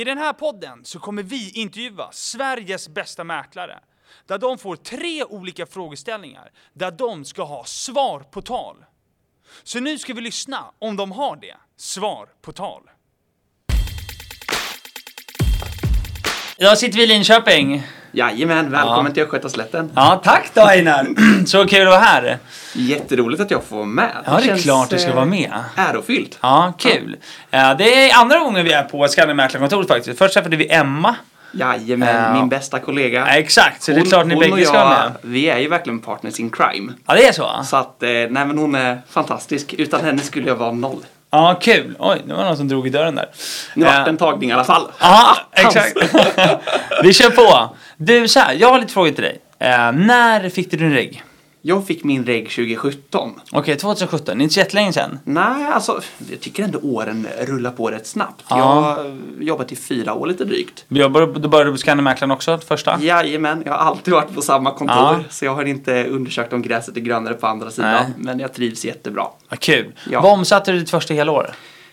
I den här podden så kommer vi intervjua Sveriges bästa mäklare. Där de får tre olika frågeställningar där de ska ha svar på tal. Så nu ska vi lyssna om de har det. Svar på tal. Idag sitter vi i Linköping. Jajamän, välkommen till Östgötaslätten. Ja, tack då Einar. Så kul att vara här. Jätteroligt att jag får vara med. Ja, det är känns, klart du ska eh, vara med. Ärofyllt. Ja, kul. Ja, det är andra gången vi är på Skandiamäklarkontoret faktiskt. Först träffade vi Emma. Jajamän, Ja. min bästa kollega. Ja, exakt, så det är Hon- klart ni hon bägge ska med. Vi är ju verkligen partners in crime. Ja, det är så? Så att, eh, nej men hon är fantastisk. Utan henne skulle jag vara noll. Ja, kul. Oj, det var någon som drog i dörren där. Nu Eh, vart det en tagning i alla fall. Ja, exakt. vi kör på. Du, så här, jag har lite frågor till dig. Eh, när fick du din reg? Jag fick min reg 2017. Okej, 2017. Det är inte så jättelänge sedan. Nej, alltså jag tycker ändå åren rullar på rätt snabbt. Ja. Jag har jobbat i fyra år lite drygt. Du började, du började på Skandiamäklaren också, första? Jajamän, jag har alltid varit på samma kontor. Ja. Så jag har inte undersökt om gräset är grönare på andra sidan. Nej. Men jag trivs jättebra. Ja, kul. Ja. Vad omsatte du ditt första helår?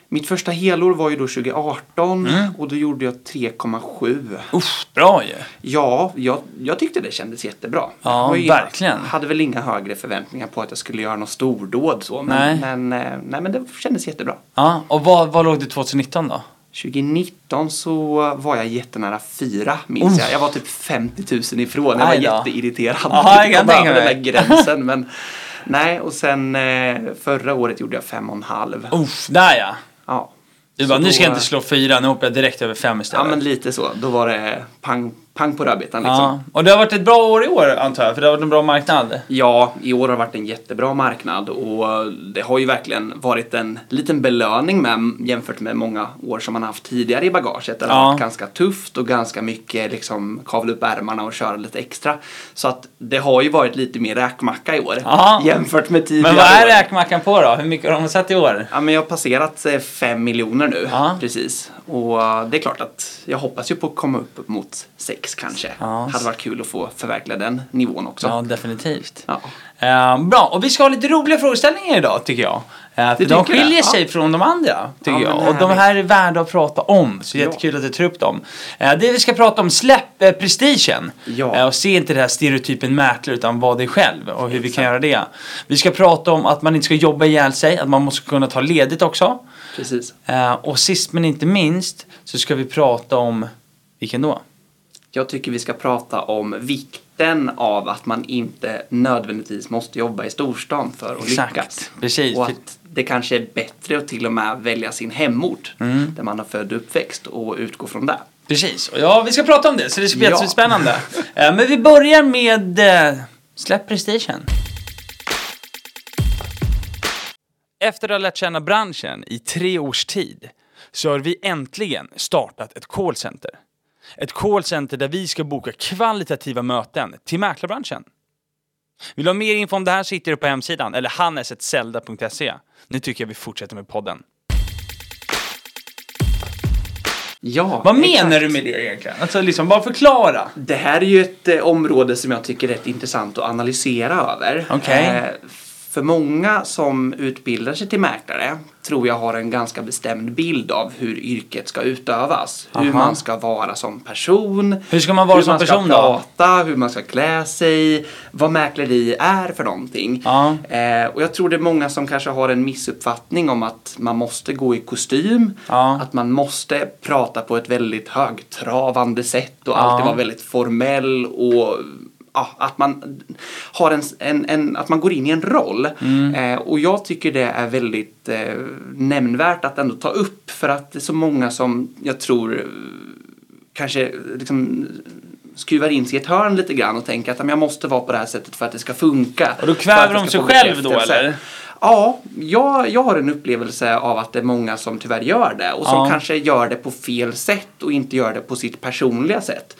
Mitt första helår var ju då 2018 Mm. och då gjorde jag 3,7. Uff, bra ju. Ja, jag, jag tyckte det kändes jättebra. Ja, Jag verkligen. hade väl inga högre förväntningar på att jag skulle göra något stordåd så. Men, Nej. men, eh, nej, men det kändes jättebra. Ja, och vad, vad låg du 2019 då? 2019 så var jag jättenära fyra minns Uff. jag. Jag var typ 50 000 ifrån. Jag var jätteirriterad. Ja, jag kan tänka mig. den där gränsen. Men, nej, och sen eh, förra året gjorde jag fem och en halv. Uff, där ja. Ja. Du bara, nu ska jag inte slå fyra, nu hoppar jag direkt över fem Ja, istället. men lite så. Då var det pang, pang på rödbetan liksom. Ja, och det har varit ett bra år i år antar jag, för det har varit en bra marknad. Ja, i år har det varit en jättebra marknad och det har ju verkligen varit en liten belöning med jämfört med många år som man haft tidigare i bagaget. Det har Ja. varit ganska tufft och ganska mycket liksom kavla upp ärmarna och köra lite extra. Så att det har ju varit lite mer räkmacka i år Ja. jämfört med tidigare Men vad är räkmackan på då? Hur mycket har de satt i år? Ja, men jag har passerat eh, fem miljoner nu, Ja. precis. Och eh, det är klart att jag hoppas ju på att komma upp mot kanske. Ja. Hade varit kul att få förverkliga den nivån också. Ja, definitivt. Ja. Eh, bra, och vi ska ha lite roliga frågeställningar idag tycker jag. Eh, för Det de skiljer ja. sig från de andra, tycker Ja, jag. Och de här är värda att prata om, så Ja. jättekul att du tar upp dem. Eh, det vi ska prata om, släpp eh, prestigen. Ja. Och se inte det här stereotypen mäklare, utan var dig själv och hur vi kan göra det. Vi ska prata om att man inte ska jobba ihjäl sig, att man måste kunna ta ledigt också. Precis. Eh, och sist men inte minst så ska vi prata om, vilken då? Jag tycker vi ska prata om vikten av att man inte nödvändigtvis måste jobba i storstan för att Exakt, lyckas. precis. Och att det kanske är bättre att till och med välja sin hemort Mm. där man har född och uppväxt och utgå från det. Precis, och ja, vi ska prata om det så det ska bli Ja. jättespännande. Eh, Men vi börjar med eh, Släpp prestigen. Efter att ha lärt känna branschen i tre års tid så har vi äntligen startat ett callcenter. Ett callcenter där vi ska boka kvalitativa möten till mäklarbranschen. Vill du ha mer info om det här så hittar du på hemsidan eller hannesetzelda.se. Nu tycker jag vi fortsätter med podden. Ja, Vad exakt. menar du med det egentligen? Alltså liksom, bara förklara. Det här är ju ett eh, område som jag tycker är rätt intressant att analysera över. Okej. Eh, för många som utbildar sig till mäklare tror jag har en ganska bestämd bild av hur yrket ska utövas. Hur Aha. man ska vara som person. Hur ska man vara hur som man person ska då? prata, hur man ska klä sig, vad mäkleri är för någonting. Ja. Eh, och jag tror det är många som kanske har en missuppfattning om att man måste gå i kostym, Ja. att man måste prata på ett väldigt högtravande sätt och Ja. alltid vara väldigt formell och ja, att man har en, en, en, att man går in i en roll. Mm. Eh, och jag tycker det är väldigt eh, nämnvärt att ändå ta upp för att det är så många som jag tror kanske liksom skruvar in sig i ett hörn lite grann och tänker att "Ja, men jag måste vara på det här sättet för att det ska funka. Och då kväver de sig själv då, bekräftelse." eller? Ja, jag, jag har en upplevelse av att det är många som tyvärr gör det och som Ja. kanske gör det på fel sätt och inte gör det på sitt personliga sätt.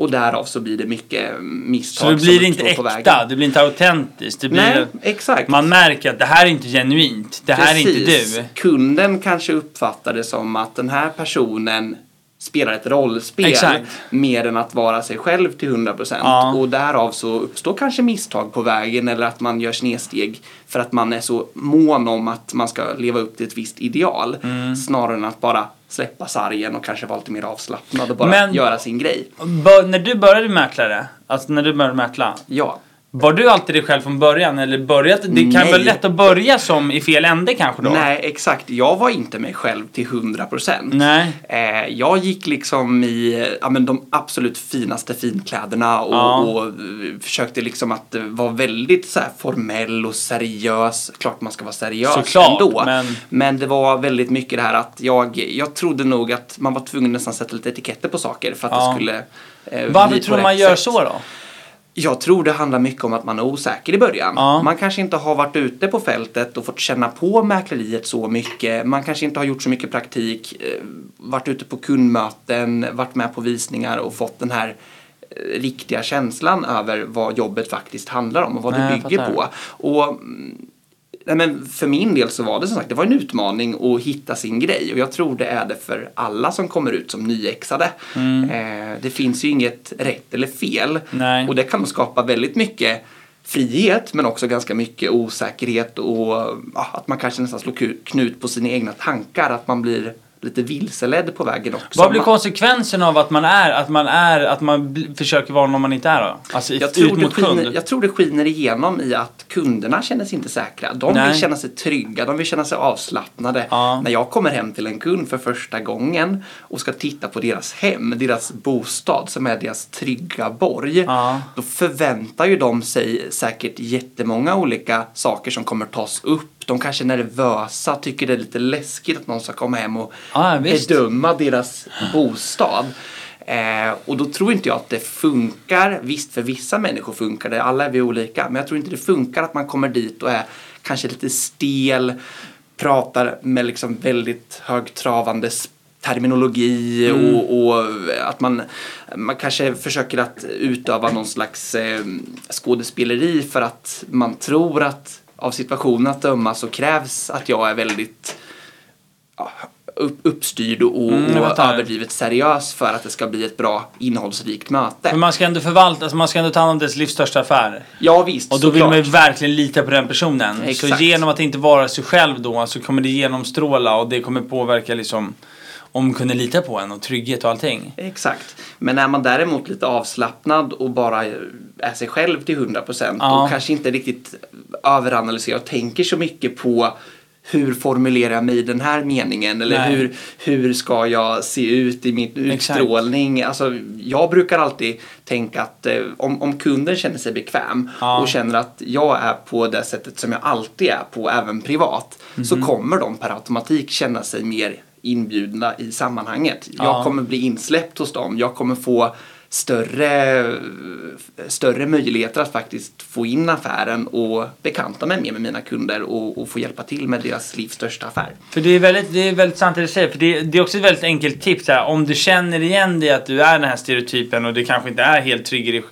Och därav så blir det mycket misstag Så det blir som inte uppstår på äkta, vägen. det blir inte autentiskt. Det blir, Nej, exakt. Man märker att det här är inte genuint. Det här är inte Precis. du. Kunden kanske uppfattar det som att den här personen spelar ett rollspel Exakt. mer än att vara sig själv till 100%. Ja. Och därav så uppstår kanske misstag på vägen eller att man gör snedsteg för att man är så mån om att man ska leva upp till ett visst ideal. Mm. Snarare än att bara släppa sargen och kanske vara lite mer avslappnad och bara Men- göra sin grej. När du började mäklare, alltså när du började mäkla, Ja. Var du alltid dig själv från början? Eller börjat, det kan Nej. vara lätt att börja som i fel ände kanske då? Nej, exakt. Jag var inte mig själv till 100%. Nej. Eh, jag gick liksom i ja, men de absolut finaste finkläderna och, Ja. och eh, försökte liksom att eh, vara väldigt så formell och seriös. Klart man ska vara seriös Såklart, ändå. men- Men det var väldigt mycket det här att jag, jag trodde nog att man var tvungen nästan sätta lite etiketter på saker för att Ja. det skulle eh, Varför tror man gör sätt. så då? Jag tror det handlar mycket om att man är osäker i början. Ja. Man kanske inte har varit ute på fältet och fått känna på mäkleriet så mycket. Man kanske inte har gjort så mycket praktik, eh, varit ute på kundmöten, varit med på visningar och fått den här eh, riktiga känslan över vad jobbet faktiskt handlar om och vad Nej, det bygger på. Och mm, Nej, men för min del så var det som sagt det var en utmaning att hitta sin grej och jag tror det är det för alla som kommer ut som nyexade. Eh, det finns ju inget rätt eller fel Nej. och det kan skapa väldigt mycket frihet men också ganska mycket osäkerhet och ja, att man kanske nästan slår knut på sina egna tankar, att man blir lite vilseledd på vägen också. Vad blir konsekvensen av att man är, att man är, att man försöker vara någon man inte är då? Alltså Jag tror, det mot kund? skiner, jag tror det skiner igenom i att kunderna känner sig inte säkra. De Nej. vill känna sig trygga, de vill känna sig avslappnade. Ja. När jag kommer hem till en kund för första gången och ska titta på deras hem, deras bostad som är deras trygga borg. Ja. Då förväntar ju de sig säkert jättemånga olika saker som kommer tas upp. De kanske är nervösa, tycker det är lite läskigt att någon ska komma hem och visst. bedöma deras bostad. Eh, och då tror inte jag att det funkar. Visst, för vissa människor funkar det. Alla är vi olika. Men jag tror inte det funkar att man kommer dit och är kanske lite stel, pratar med liksom väldigt högtravande terminologi Mm. och, och att man, man kanske försöker att utöva någon slags eh, skådespeleri för att man tror att av situationen att döma så krävs att jag är väldigt ja, upp, uppstyrd och, Mm, och överdrivet seriös för att det ska bli ett bra innehållsrikt möte. Men man ska ändå förvalta, alltså man ska ändå ta hand om dess livs största affär. Ja visst, Och då vill såklart. man ju verkligen lita på den personen. Så Exakt. genom att inte vara sig själv då så kommer det genomstråla och det kommer påverka liksom om kunden litar på en och trygghet och allting. Exakt. Men är man däremot lite avslappnad och bara är sig själv till 100% Ja. och kanske inte riktigt överanalyserar och tänker så mycket på hur formulerar jag mig i den här meningen eller Nej. hur, hur ska jag se ut i min Exakt. utstrålning. Alltså, jag brukar alltid tänka att eh, om, om kunden känner sig bekväm Ja. och känner att jag är på det sättet som jag alltid är på, även privat, så Mhm. kommer de per automatik känna sig mer inbjudna i sammanhanget. Ja. Jag kommer bli insläppt hos dem. Jag kommer få större, större möjligheter att faktiskt få in affären och bekanta mig mer med mina kunder och, och få hjälpa till med deras livs största affär. För det är väldigt, det är väldigt sant det du säger. För det, det är också ett väldigt enkelt tips här. Om du känner igen dig att du är den här stereotypen och du kanske inte är helt trygg i,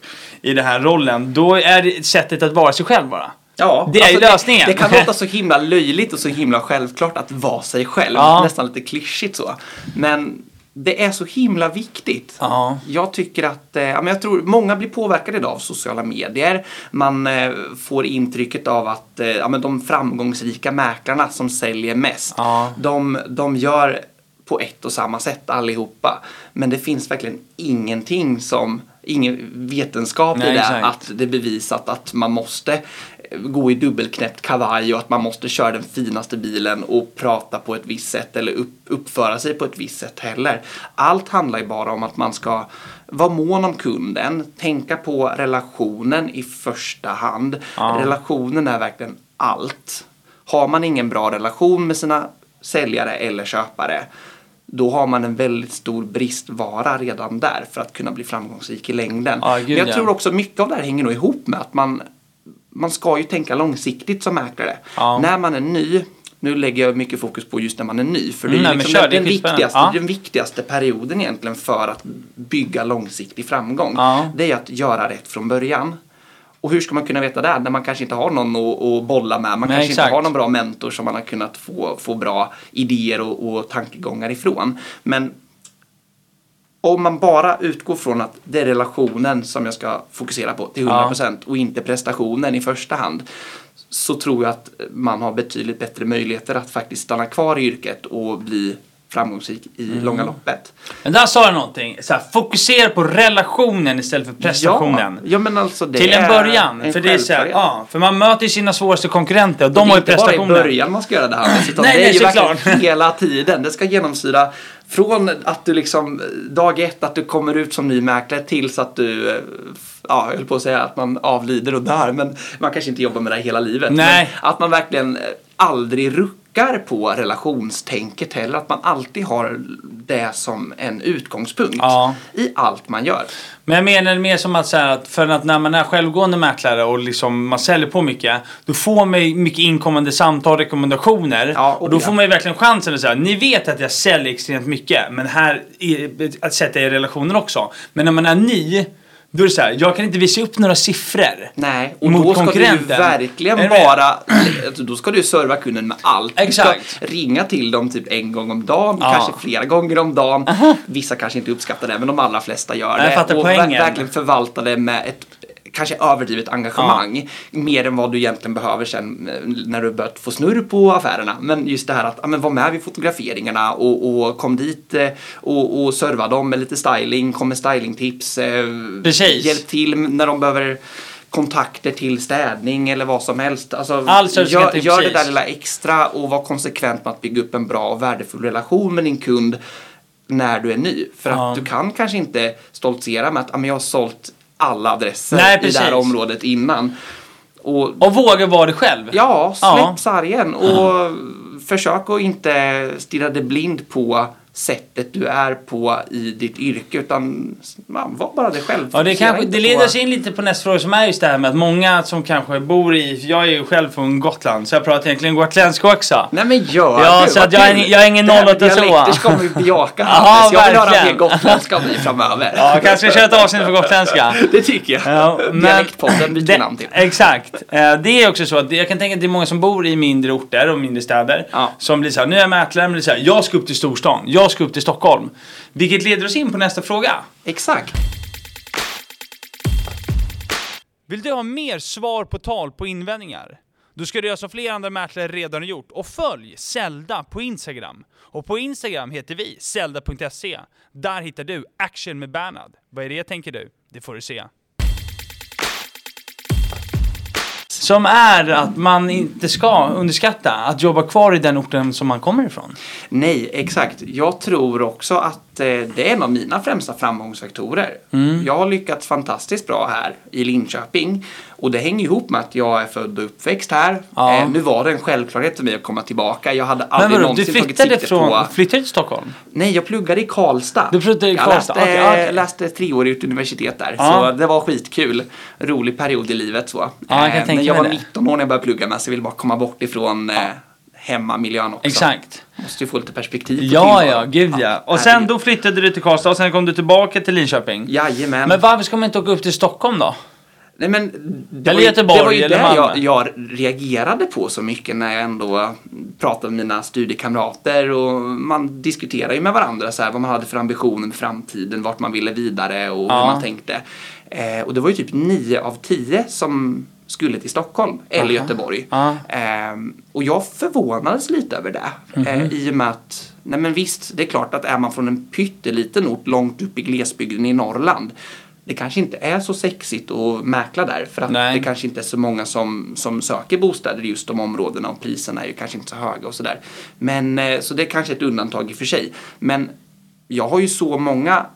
i den här rollen. Då är det sättet att vara sig själv bara. Ja, Det är ju lösningen. Det, det kan låta så himla löjligt och så himla självklart att vara sig själv. Ja. Nästan lite klyschigt så. Men det är så himla viktigt. Ja. Jag tycker att, eh, jag tror många blir påverkade idag av sociala medier. Man eh, får intrycket av att eh, ja, men de framgångsrika mäklarna som säljer mest, Ja. de, de gör på ett och samma sätt allihopa. Men det finns verkligen ingenting som, ingen vetenskap i det, att det är bevisat att man måste gå i dubbelknäppt kavaj och att man måste köra den finaste bilen och prata på ett visst sätt eller upp, uppföra sig på ett visst sätt heller. Allt handlar ju bara om att man ska vara mån om kunden, tänka på relationen i första hand. Ja. Relationen är verkligen allt. Har man ingen bra relation med sina säljare eller köpare då har man en väldigt stor bristvara redan där för att kunna bli framgångsrik i längden. Ja, gud, Men jag ja. tror också mycket av det här hänger nog ihop med att man, man ska ju tänka långsiktigt som mäklare. Ja. När man är ny, nu lägger jag mycket fokus på just när man är ny, för det Mm, är nej, liksom kör, den, den, viktigaste, Ja. den viktigaste perioden egentligen för att bygga långsiktig framgång. Ja. Det är att göra rätt från början. Och hur ska man kunna veta det när man kanske inte har någon att, att bolla med? Man Nej, kanske exakt. inte har någon bra mentor som man har kunnat få, få bra idéer och, och tankegångar ifrån. Men om man bara utgår från att det är relationen som jag ska fokusera på till 100% och inte prestationen i första hand så tror jag att man har betydligt bättre möjligheter att faktiskt stanna kvar i yrket och bli framgångsrik i Mm. långa loppet. Men där sa du någonting. Så här, fokusera på relationen istället för prestationen. Ja, ja men alltså det Till en är början. en för det är så här, ja, för man möter ju sina svåraste konkurrenter och de det har är ju inte bara i prestationen. början man ska göra det här. Utan Nej, det är nej, ju såklart. verkligen hela tiden. Det ska genomsyra från att du liksom dag ett att du kommer ut som ny mäklare tills att du, eh, ja, jag höll på att säga att man avlider och dör, men man kanske inte jobbar med det hela livet. Nej. Men att man verkligen eh, aldrig ruckar på relationstänket heller. Att man alltid har det som en utgångspunkt Ja. i allt man gör. Men jag menar mer som att, så här, att för att när man är självgående mäklare och liksom man säljer på mycket. Då får man mycket inkommande samtal och rekommendationer. Ja, och då ja. får man ju verkligen chansen att säga ni vet att jag säljer extremt mycket. Men här är, att sätta i relationen också. Men när man är ny. Då är det så här, jag kan inte visa upp några siffror. Nej, och Mot då ska du ju verkligen du bara, alltså, då ska du serva kunden med allt. Du Exakt. ska ringa till dem typ en gång om dagen, Ja. kanske flera gånger om dagen. Vissa kanske inte uppskattar det, men de allra flesta gör Jag det. och poängen. ver- verkligen förvalta det med ett kanske överdrivet engagemang. Mer än vad du egentligen behöver sen eh, när du börjat få snurr på affärerna. Men just det här att ja, men var med vid fotograferingarna och, och kom dit eh, och, och serva dem med lite styling, kom med stylingtips. Eh, Precis. Hjälp till när de behöver kontakter till städning eller vad som helst. Alltså, All service gör, gör det där lilla extra och var konsekvent med att bygga upp en bra och värdefull relation med din kund när du är ny. För Ja. att du kan kanske inte stoltsera med att "Ja, men jag har sålt alla adresser Nej, i det här området innan. Och Och våga vara det själv. ja, släpp Ja. sargen och försök att inte stirra dig blind på sättet du är på i ditt yrke utan ja, var bara dig själv. Ja, det, kanske, det leder oss in lite på nästa fråga som är just det här med att många som kanske bor i, jag är ju själv från Gotland så jag pratar egentligen gotländska också. Nej men gör Ja, det, så att jag är jag är ingen Det här med 08 så. dialekter ska vi bejaka Ja, Hannes. Jag vill höra mer gotländska av dig framöver. Ja, kanske ska köra ett avsnitt på gotländska. Det tycker jag. Ja, men- Dialektpodden byter Det- namn till. Exakt. Eh, Det är också så att jag kan tänka att det är många som bor i mindre orter och mindre städer. Ja. Som blir så här, nu är jag mäklare, men det är så här, jag ska upp till storstan. Jag ska upp till Stockholm. Vilket leder oss in på nästa fråga. Exakt. Vill du ha mer svar på tal på invändningar? Då ska du göra som flera andra mäklare redan har gjort och följ Zelda på Instagram. Och på Instagram heter vi zelda.se. Där hittar du action med Bernhard. Vad är det tänker du? Det får du se. Som är att man inte ska underskatta att jobba kvar i den orten som man kommer ifrån. Nej, exakt. Jag tror också att eh, det är en av mina främsta framgångsfaktorer. Mm. Jag har lyckats fantastiskt bra här i Linköping och det hänger ihop med att jag är född och uppväxt här. Ja. Eh, nu var det en självklarhet för mig att komma tillbaka. Jag hade Men aldrig vadå, du någonsin tagit flyttade sikte från, på... flyttade till Stockholm? Nej, jag pluggade i Karlstad. Du pluggade i jag Karlstad, läste, okej, okej. läste treårigt universitet där. Ja. Så det var skitkul. Rolig period i livet så. Ja, jag kan Eh, Men jag var det. 19 år när jag började plugga med så jag ville bara komma bort ifrån eh, hemmamiljön också. Exakt. Måste ju få lite perspektiv på Ja, ja, gud ja. Och sen då flyttade du till Karlstad och sen kom du tillbaka till Linköping. Jajamän. Men varför ska man inte åka upp till Stockholm då? Nej, men det Eller var ju, Göteborg det var ju eller det Malmö. jag, jag reagerade på så mycket när jag ändå pratade med mina studiekamrater och man diskuterar ju med varandra så här, vad man hade för ambitioner med framtiden, vart man ville vidare och Ja. hur man tänkte. Eh, och det var ju typ nio av tio som skulle till Stockholm eller Aha. Göteborg. Ja. Ehm, och jag förvånades lite över det. eh, Mhm. I och med att, nej men visst, det är klart att är man från en pytteliten ort långt upp i glesbygden i Norrland det kanske inte är så sexigt att mäkla där för att Nej. det kanske inte är så många som, som söker bostäder i just de områdena och priserna är ju kanske inte så höga och sådär. Men eh, så det är kanske ett undantag i och för sig. Men jag har ju så många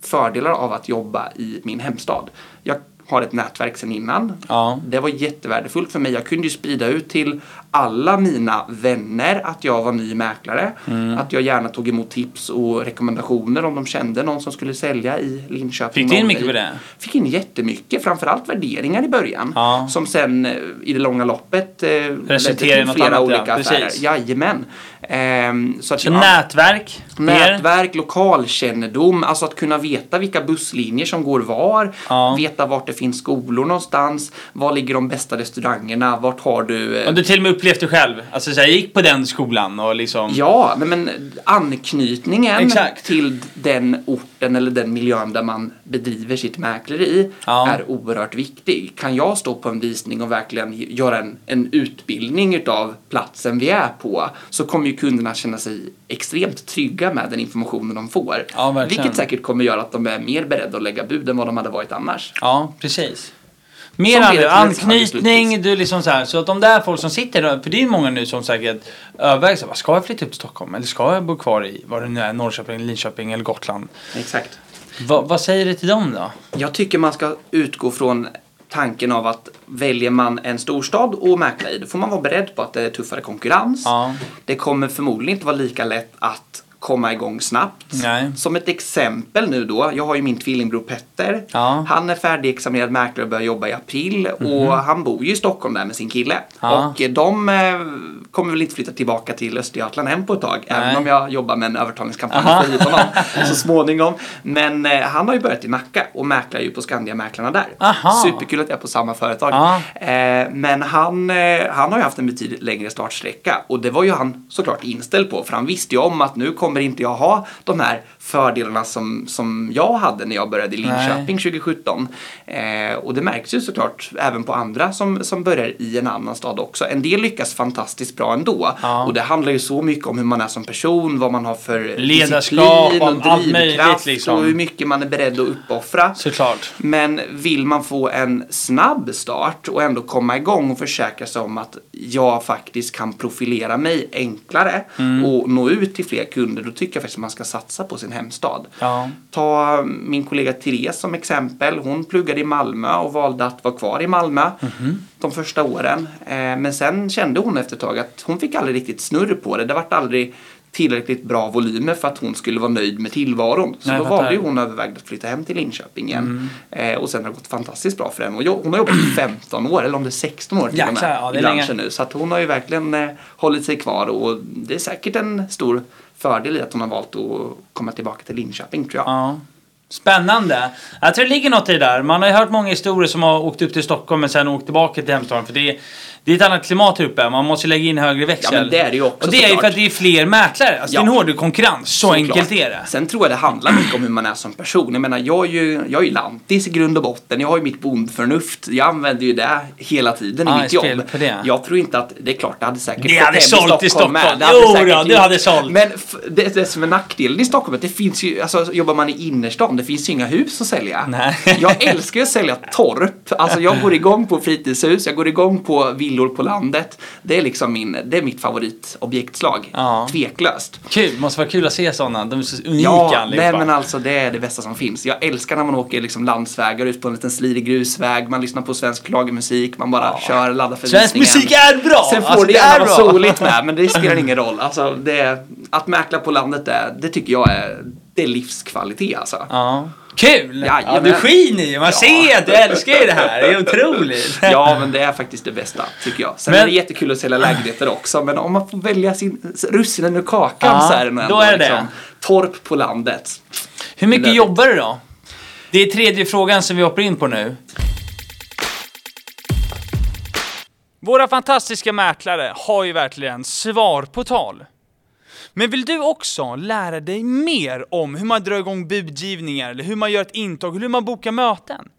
fördelar av att jobba i min hemstad. Jag har ett nätverk sedan innan. Ja. Det var jättevärdefullt för mig. Jag kunde ju sprida ut till alla mina vänner att jag var ny mäklare. Mm. Att jag gärna tog emot tips och rekommendationer om de kände någon som skulle sälja i Linköping. Fick du in mycket på det? Fick in jättemycket, framförallt värderingar i början. Ja. Som sen eh, i det långa loppet eh, ledde Resulterar i till flera annat, ja. olika affärer. Precis. Jajamän. Ehm, så att Så jag- nätverk? mer? Nätverk, lokalkännedom, alltså att kunna veta vilka busslinjer som går var, Ja. veta vart det finns skolor någonstans? Var ligger de bästa restaurangerna? Vart har du... eh, Och du till och med upplevt det själv? Alltså så här, jag gick på den skolan och liksom... Ja, nej, men anknytningen Exakt. till den orten eller den miljön där man bedriver sitt mäkleri Ja. är oerhört viktig. Kan jag stå på en visning och verkligen göra en, en utbildning utav platsen vi är på så kommer ju kunderna känna sig extremt trygga med den informationen de får. Ja, verkligen. Vilket säkert kommer göra att de är mer beredda att lägga bud än vad de hade varit annars. Ja, precis. Mer an- anknytning, du liksom så här, så att de där folk som sitter där, för det är många nu som säkert överväger så här, "Vad, ska jag flytta upp till Stockholm eller ska jag bo kvar i, vad det nu är, Norrköping, Linköping eller Gotland? Exakt. Va, vad säger du till dem då? Jag tycker man ska utgå från tanken av att väljer man en storstad och mäkla i, då får man vara beredd på att det är tuffare konkurrens. Ja. Det kommer förmodligen inte vara lika lätt att komma igång snabbt. Nej. Som ett exempel nu då, jag har ju min tvillingbror Petter. Ja. Mhm. Han är färdigexaminerad mäklare och börjar jobba i april och han bor ju i Stockholm där med sin kille. Ja. Och de eh, kommer väl inte flytta tillbaka till Östergötland än på ett tag. Nej. Även om jag jobbar med en övertalningskampanj Aha. för hit honom så småningom. Men eh, han har ju börjat i Nacka och mäklar ju på Skandia-mäklarna där. Aha. Superkul att jag är på samma företag. Ja. Eh, men han, eh, han har ju haft en betydligt längre startsträcka och det var ju han såklart inställd på för han visste ju om att nu kommer inte jag ha de här fördelarna som, som jag hade när jag började i Linköping 2017. Eh, och det märks ju såklart även på andra som, som börjar i en annan stad också. En del lyckas fantastiskt bra ändå Ja. och det handlar ju så mycket om hur man är som person, vad man har för Ledarskap, disciplin och möjligt, drivkraft liksom. och hur mycket man är beredd att uppoffra. Såklart. Men vill man få en snabb start och ändå komma igång och försäkra sig om att jag faktiskt kan profilera mig enklare Mm. och nå ut till fler kunder, då tycker jag faktiskt att man ska satsa på sin hemstad. Ja. Ta min kollega Therese som exempel. Hon pluggade i Malmö och valde att vara kvar i Malmö Mhm. de första åren. Eh, Men sen kände hon efter ett tag att hon fick aldrig riktigt snurr på det. Det vart aldrig tillräckligt bra volymer för att hon skulle vara nöjd med tillvaron. Så Nej, då valde ju hon övervägde att flytta hem till Linköping igen. Eh, och sen har det gått fantastiskt bra för henne. Och hon har jobbat i 15 år, eller om det är 16 år till och Jäklar, med, ja, i branschen länge. nu. Så att hon har ju verkligen eh, hållit sig kvar och det är säkert en stor fördel i att hon har valt att komma tillbaka till Linköping tror jag. Ja. Spännande. Jag tror det ligger något i det där. Man har ju hört många historier som har åkt upp till Stockholm men sen åkt tillbaka till hemstaden. För det är, det är ett annat klimat här uppe. Man måste lägga in högre växel. Ja, men det är det ju också Och det är ju för att det är fler mäklare. Alltså Ja. det är en hårdare konkurrens. Så Såklart. enkelt är det. Sen tror jag det handlar mycket om hur man är som person. Jag menar, jag är ju, jag är ju lantis i grund och botten. Jag har ju mitt bondförnuft. Jag använder ju det hela tiden Ja, i mitt jobb. Jag tror inte att, det är klart, det hade säkert Det hade sålt i Stockholm. med. Det Jo säkert då, det hade sålt. Men det, det som är nackdelen i Stockholm det finns ju, alltså jobbar man i innerstan, det finns ju inga hus att sälja. Nej. Jag älskar ju att sälja torp. Alltså jag går igång på fritidshus, jag går igång på villor på landet. Det är liksom min, det är mitt favoritobjektslag. Ja. Tveklöst. Kul. Måste vara kul att se sådana. De är så unika Ja, allihopa. nej men alltså det är det bästa som finns. Jag älskar när man åker liksom landsvägar ut på en liten slirig grusväg, man lyssnar på svensk schlagermusik, man bara kör, laddar för Svensk musik är bra! Sen får Alltså, det gärna är vara soligt med, men det spelar ingen roll. Alltså, det, att mäkla på landet, det, det tycker jag är, det är livskvalitet alltså. Ja. Kul! Ja, du skiner ju. Man Ja. ser att du älskar ju det här. Det är otroligt. Ja, men det är faktiskt det bästa, tycker jag. Sen Men- är det jättekul att sälja lägenheter också, men om man får välja sin russinen ur kakan Ja, så är det nog då ändå är det liksom, torp på landet. Hur mycket Lödigt. jobbar du då? Det är tredje frågan som vi hoppar in på nu. Våra fantastiska mäklare har ju verkligen svar på tal. Men vill du också lära dig mer om hur man drar igång budgivningar, eller hur man gör ett intag, hur man bokar möten?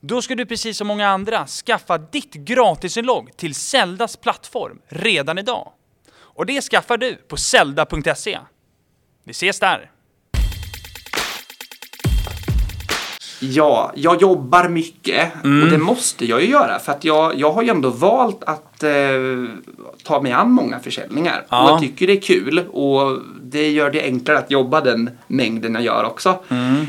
Då ska du precis som många andra skaffa ditt gratisinlogg till Zeldas plattform redan idag. Och det skaffar du på zelda.se. Vi ses där! Ja, jag jobbar mycket och det måste jag ju göra för att jag, jag har ju ändå valt att eh, ta mig an många försäljningar. Ja. Och jag tycker det är kul och det gör det enklare att jobba den mängden jag gör också.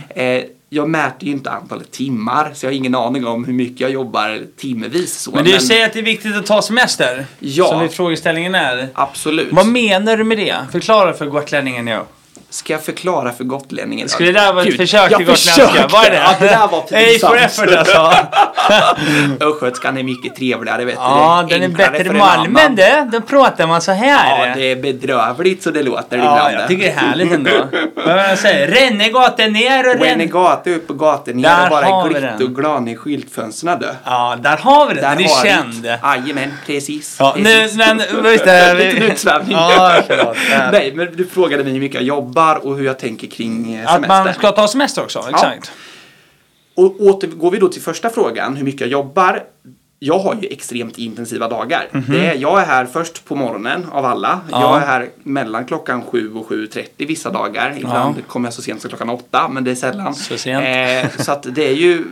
Eh, jag mäter ju inte antalet timmar så jag har ingen aning om hur mycket jag jobbar timmevis. Så. Men du säger att det är viktigt att ta semester. Ja. Som är frågeställningen är. Absolut. Vad menar du med det? Förklara för gotlänningen nu. Ska jag förklara för gotlänningen? Skulle det där vara ett försök till gotländska? Var det Ja, det där var Hey for pinsamt. effort alltså. Östgötskan är mycket trevligare vet Ja, du. den är bättre Malmö du. Då pratar man så här. Ja, det är bedrövligt så det låter Ja, ibland. jag tycker det är härligt ändå. Vad det säger? Rennegatan ner och When Renne... gata upp och gatan ner Där och bara glitt och glan i skyltfönstren du. Ja, där har vi den. Där Den är känd. det. Jajamän, precis. Ja, nu, precis. men visst är Liten utsvävning. Ja. Ja. Nej, men du frågade mig hur mycket jag jobbar och hur jag tänker kring eh, Att semestern. man ska ta semester också, exakt. Och återgår vi då till första frågan, hur mycket jag jobbar. Jag har ju extremt intensiva dagar. Det är, jag är här först på morgonen av alla. Ja. Jag är här mellan klockan 7 och 7.30 vissa dagar. Ibland Ja. kommer jag så sent som klockan 8, men det är sällan. Så sent. Eh, så att det är ju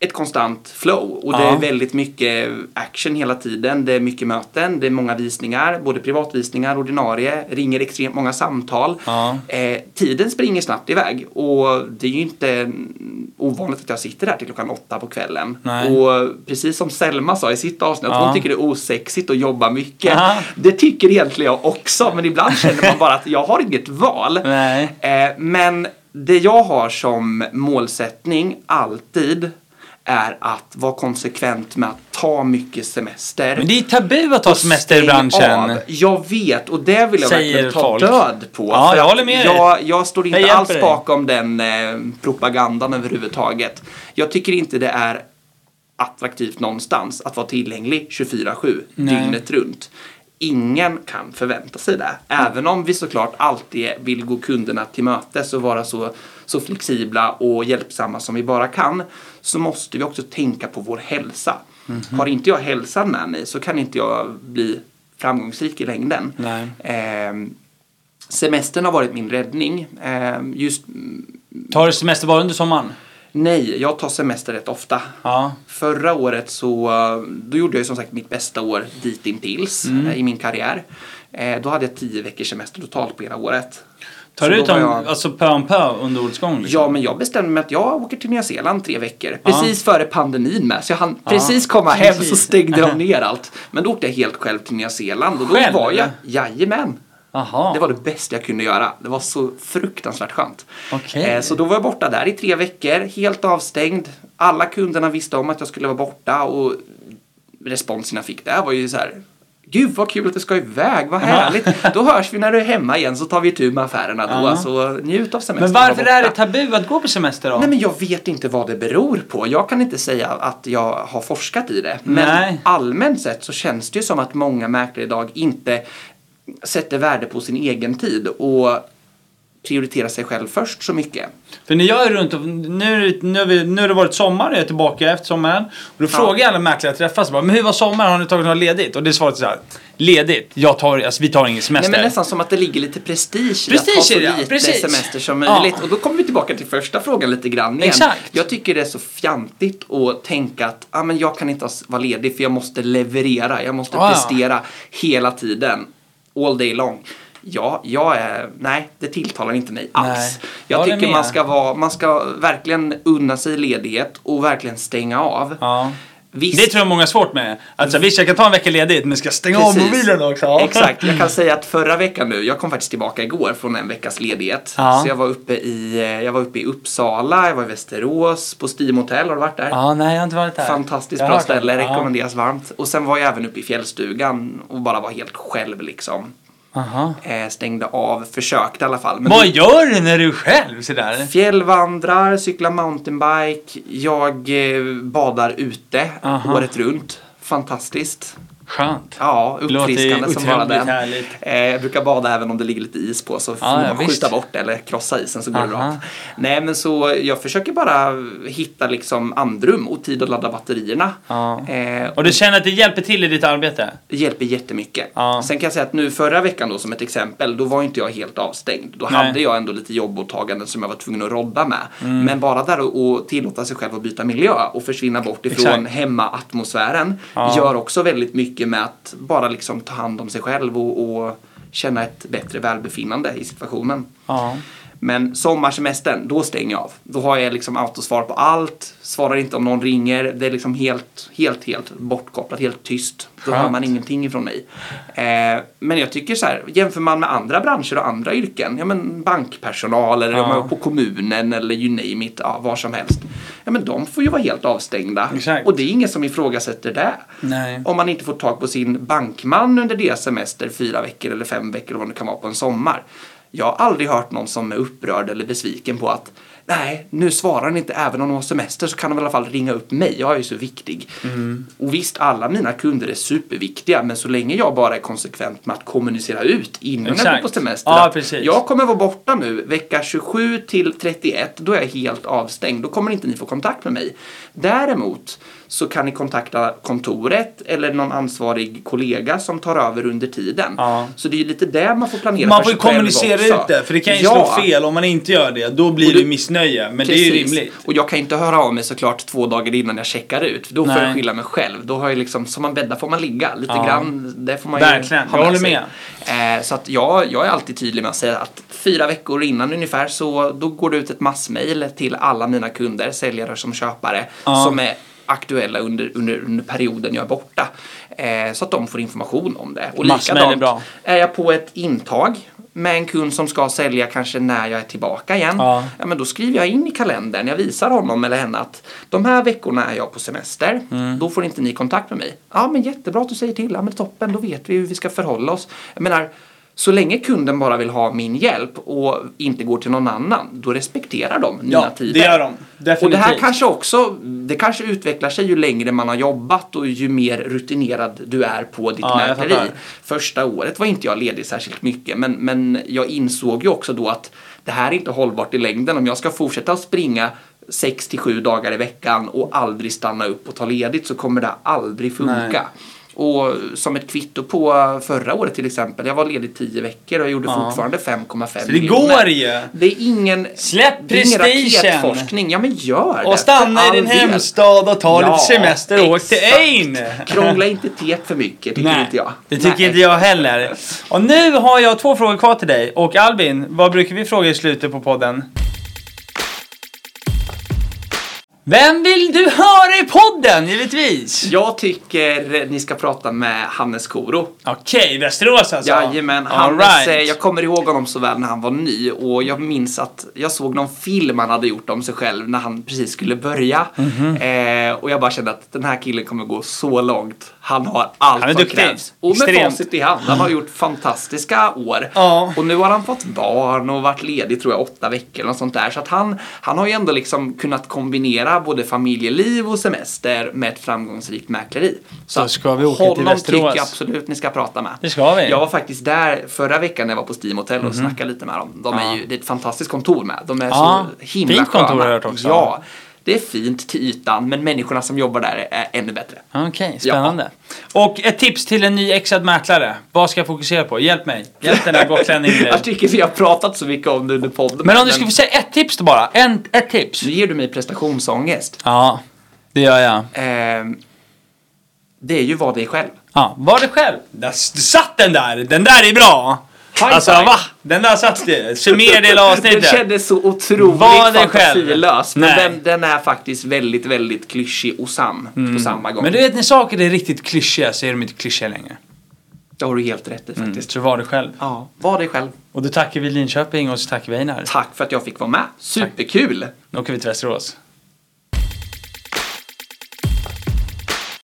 ett konstant flow och det Ja. är väldigt mycket action hela tiden. Det är mycket möten, det är många visningar, både privatvisningar, ordinarie, ringer extremt många samtal. Ja. Eh, tiden springer snabbt iväg och det är ju inte ovanligt att jag sitter här till klockan åtta på kvällen. Nej. Och precis som Selma sa i sitt avsnitt, Ja. hon tycker det är osexigt att jobba mycket. Aha. Det tycker egentligen jag också, men ibland känner man bara att jag har inget val. Eh, men det jag har som målsättning alltid är att vara konsekvent med att ta mycket semester. Men det är tabu att ta semester i branschen. av. Jag vet och det vill jag Säger verkligen ta folk. död på. Ja, jag håller med dig. jag, jag står inte Jag alls dig. bakom den eh, propagandan överhuvudtaget. Jag tycker inte det är attraktivt någonstans att vara tillgänglig 24-7 Nej. dygnet runt. Ingen kan förvänta sig det. Även om vi såklart alltid vill gå kunderna till mötes och vara så, så flexibla och hjälpsamma som vi bara kan så måste vi också tänka på vår hälsa. Mhm. Har inte jag hälsan med mig så kan inte jag bli framgångsrik i längden. Ehm, semestern har varit min räddning. Ehm, just Tar du semester bara under sommaren? nej, jag tar semester rätt ofta. Ja. Förra året så då gjorde jag som sagt mitt bästa år ditintills Mm. eh, i min karriär. Eh, då hade jag tio veckors semester totalt på hela året. Tar Så du ut dem jag- alltså pö om pö under årets gång? Liksom? Ja, men jag bestämde mig att jag åker till Nya Zeeland tre veckor. Precis före pandemin med. Så jag hann Ja, precis komma hem så precis. stängde de ner allt. Men då åkte jag helt själv till Nya Zeeland och då Själv, var jag, eller? jajamän. Jaha. Det var det bästa jag kunde göra. Det var så fruktansvärt skönt. Okej. Eh, Så då var jag borta där i tre veckor, helt avstängd. Alla kunderna visste om att jag skulle vara borta och responsen jag fick där var ju så här Gud vad kul att du ska iväg, vad härligt. Då hörs vi när du är hemma igen så tar vi tur med affärerna då. Ja. Så njut av semestern. Men varför är det tabu att gå på semester då? Nej men jag vet inte vad det beror på. Jag kan inte säga att jag har forskat i det. Men Nej. allmänt sett så känns det ju som att många mäklare idag inte sätter värde på sin egen tid och prioriterar sig själv först så mycket. För när jag är runt och nu, nu, vi, nu har det varit sommar och jag är tillbaka efter sommaren. Och då frågar jag alla mäklare jag träffar så bara, men hur var sommaren? Har ni tagit något ledigt? Och det svaret är så här, ledigt? Jag tar, alltså vi tar ingen semester. Nej men nästan som att det ligger lite prestige, i att ha så ja. lite Precis. semester som Ja. möjligt. Och då kommer vi tillbaka till första frågan lite grann igen. Exakt. Jag tycker det är så fjantigt att tänka att ah, men jag kan inte vara ledig för jag måste leverera. Jag måste Ja, ja. prestera hela tiden. All day long. Ja, jag är, nej, det tilltalar inte mig alls. Nej. Jag tycker man ska, vara, man ska verkligen unna sig ledighet och verkligen stänga av. Ja. Visst, Det tror jag många har svårt med. Alltså visst, jag kan ta en vecka ledigt, men ska stänga av Precis. mobilen också? Ja. Exakt, jag kan säga att förra veckan nu, jag kom faktiskt tillbaka igår från en veckas ledighet. Ja. Så jag var, uppe i, eh, jag var uppe i Uppsala, jag var i Västerås, på Steam Hotel, har du varit där? Ja, nej, jag har inte varit där. Fantastiskt Jag bra ställe, Ja. rekommenderas varmt. Och sen var jag även uppe i fjällstugan och bara var helt själv liksom. Aha. Eh, stängde av, försökte i alla fall. Men Vad gör du när du är själv sådär? Fjällvandrar, cyklar mountainbike, jag eh, badar ute Aha. året runt. Fantastiskt. Skönt. Ja, uppfriskande som bara den. härligt. Eh, jag brukar bada även om det ligger lite is på så får ja, man skjuta visst. bort det eller krossa isen så går det Aha. bra. Nej men så jag försöker bara hitta liksom andrum och tid att ladda batterierna. Ja. Eh, Och du känner att det hjälper till i ditt arbete? det hjälper jättemycket. Ja. Sen kan jag säga att nu förra veckan då som ett exempel, då var inte jag helt avstängd. Då Nej. hade jag ändå lite jobbåtaganden som jag var tvungen att rodda med. Mm. Men bara där att att tillåta sig själv att byta miljö och försvinna bort ifrån Exakt. hemmaatmosfären gör också väldigt mycket med att bara liksom ta hand om sig själv och, och känna ett bättre välbefinnande i situationen. Ja. Men sommarsemestern, då stänger jag av. Då har jag liksom autosvar på allt, svarar inte om någon ringer. Det är liksom helt, helt, helt bortkopplat, helt tyst. Då hör man ingenting ifrån mig. Eh, men jag tycker så här, jämför man med andra branscher och andra yrken, ja men bankpersonal eller Ja. på kommunen eller you name it, ja, var som helst. Ja men de får ju vara helt avstängda. Exakt. Och det är ingen som ifrågasätter det. Nej. Om man inte får tag på sin bankman under deras semester fyra veckor eller fem veckor eller vad det kan vara på en sommar. Jag har aldrig hört någon som är upprörd eller besviken på att Nej, nu svarar han inte. Även om de har semester så kan de i alla fall ringa upp mig. Jag är ju så viktig. Mm. Och visst, alla mina kunder är superviktiga. Men så länge jag bara är konsekvent med att kommunicera ut innan jag Exakt. går på semester. Ja, precis. Jag kommer vara borta nu vecka 27 till 31. Då är jag helt avstängd. Då kommer inte ni få kontakt med mig. Däremot så kan ni kontakta kontoret eller någon ansvarig kollega som tar över under tiden. Ja. Så det är ju lite där man får planera Man får ju kommunicera ut det, för det kan ju Ja. slå fel om man inte gör det. Då blir Och det du- missnöje, men det är ju Precis. rimligt. Och jag kan inte höra av mig såklart två dagar innan jag checkar ut. För då får Nej. jag skylla mig själv. Då har jag liksom, som man bäddar får man ligga. Lite Ja. grann, det får man ju Verkligen. ha Jag håller sig. Eh, så att jag, jag är alltid tydlig med att säga att fyra veckor innan ungefär så då går det ut ett massmail till alla mina kunder, säljare som köpare, Ja. som är aktuella under, under, under perioden jag är borta. Eh, så att de får information om det. Och Massmail är likadant, bra. är jag på ett intag med en kund som ska sälja kanske när jag är tillbaka igen. Ja. Ja, men då skriver jag in i kalendern, jag visar honom eller henne att de här veckorna är jag på semester, Mm. då får inte ni kontakt med mig. Ja men jättebra att du säger till, ja men toppen, då vet vi hur vi ska förhålla oss. Jag menar, så länge kunden bara vill ha min hjälp och inte går till någon annan, då respekterar de mina Ja, tider. det gör de. Definitivt. Och det här kanske också, det kanske utvecklar sig ju längre man har jobbat och ju mer rutinerad du är på ditt Ja, mäkleri. Första året var inte jag ledig särskilt mycket men, men jag insåg ju också då att det här är inte hållbart i längden. Om jag ska fortsätta att springa 6 till 7 dagar i veckan och aldrig stanna upp och ta ledigt så kommer det aldrig funka. Nej. Och som ett kvitto på förra året till exempel. Jag var ledig 10 veckor och jag gjorde Ja. fortfarande 5,5 Så det går ju! Det är ingen, Släpp det är ingen raketforskning. Ja men gör det. Och stanna i din del. hemstad och ta Ja, lite semester och åk till. Ain! Krångla inte tet för mycket, tycker inte jag. det tycker Nej. inte jag heller. Och nu har jag två frågor kvar till dig. Och Albin, vad brukar vi fråga i slutet på podden? Vem vill du höra i podden, givetvis? Jag tycker ni ska prata med Hannes Koro. Okej, Västerås alltså? Jajamän, Hannes, right. eh, jag kommer ihåg honom så väl när han var ny och jag minns att jag såg någon film han hade gjort om sig själv när han precis skulle börja. Mhm. eh, och jag bara kände att den här killen kommer gå så långt. Han har allt Han som duktig. krävs. Och med Extremt. facit i hand, han har gjort fantastiska år. Ja. Och nu har han fått barn och varit ledig tror jag åtta veckor eller något sånt där. Så att han, han har ju ändå liksom kunnat kombinera både familjeliv och semester med ett framgångsrikt mäkleri. Så att ska vi åka till honom Västerås. tycker jag absolut ni ska prata med. Det ska vi. Jag var faktiskt där förra veckan när jag var på Steam Hotel och snackade lite med dem. De är Ja. ju, det är ett fantastiskt kontor med. De är Ja, så himla fint kontor sköna. har jag hört också. Ja, det är fint till ytan men människorna som jobbar där är ännu bättre. Okej, spännande. Och ett tips till en nyexad mäklare. Vad ska jag fokusera på? Hjälp mig. Hjälp den där gotlänningen. Jag tycker vi har pratat så mycket om det under podden. Men om du skulle få säga ett tips då bara. En, ett tips. Nu ger du mig prestationsångest. Ja, det gör jag. Ehm, det är ju vad dig själv. Ja, var det själv. Där satt den där! Den där är bra! High alltså five. va? Den där satt det. Summera det hela Den avsnittet. kändes så otroligt Var dig fantasilös. Men Nej. den, den är faktiskt väldigt, väldigt klyschig och sann på samma gång. Men du vet när saker är riktigt klyschiga så är de inte klyschiga längre. Det har du helt rätt i faktiskt. Så var det själv. Ja, var dig själv. Och då tackar vi Linköping och så tackar vi Einar. Tack för att jag fick vara med. Superkul! Nu åker vi till Västerås.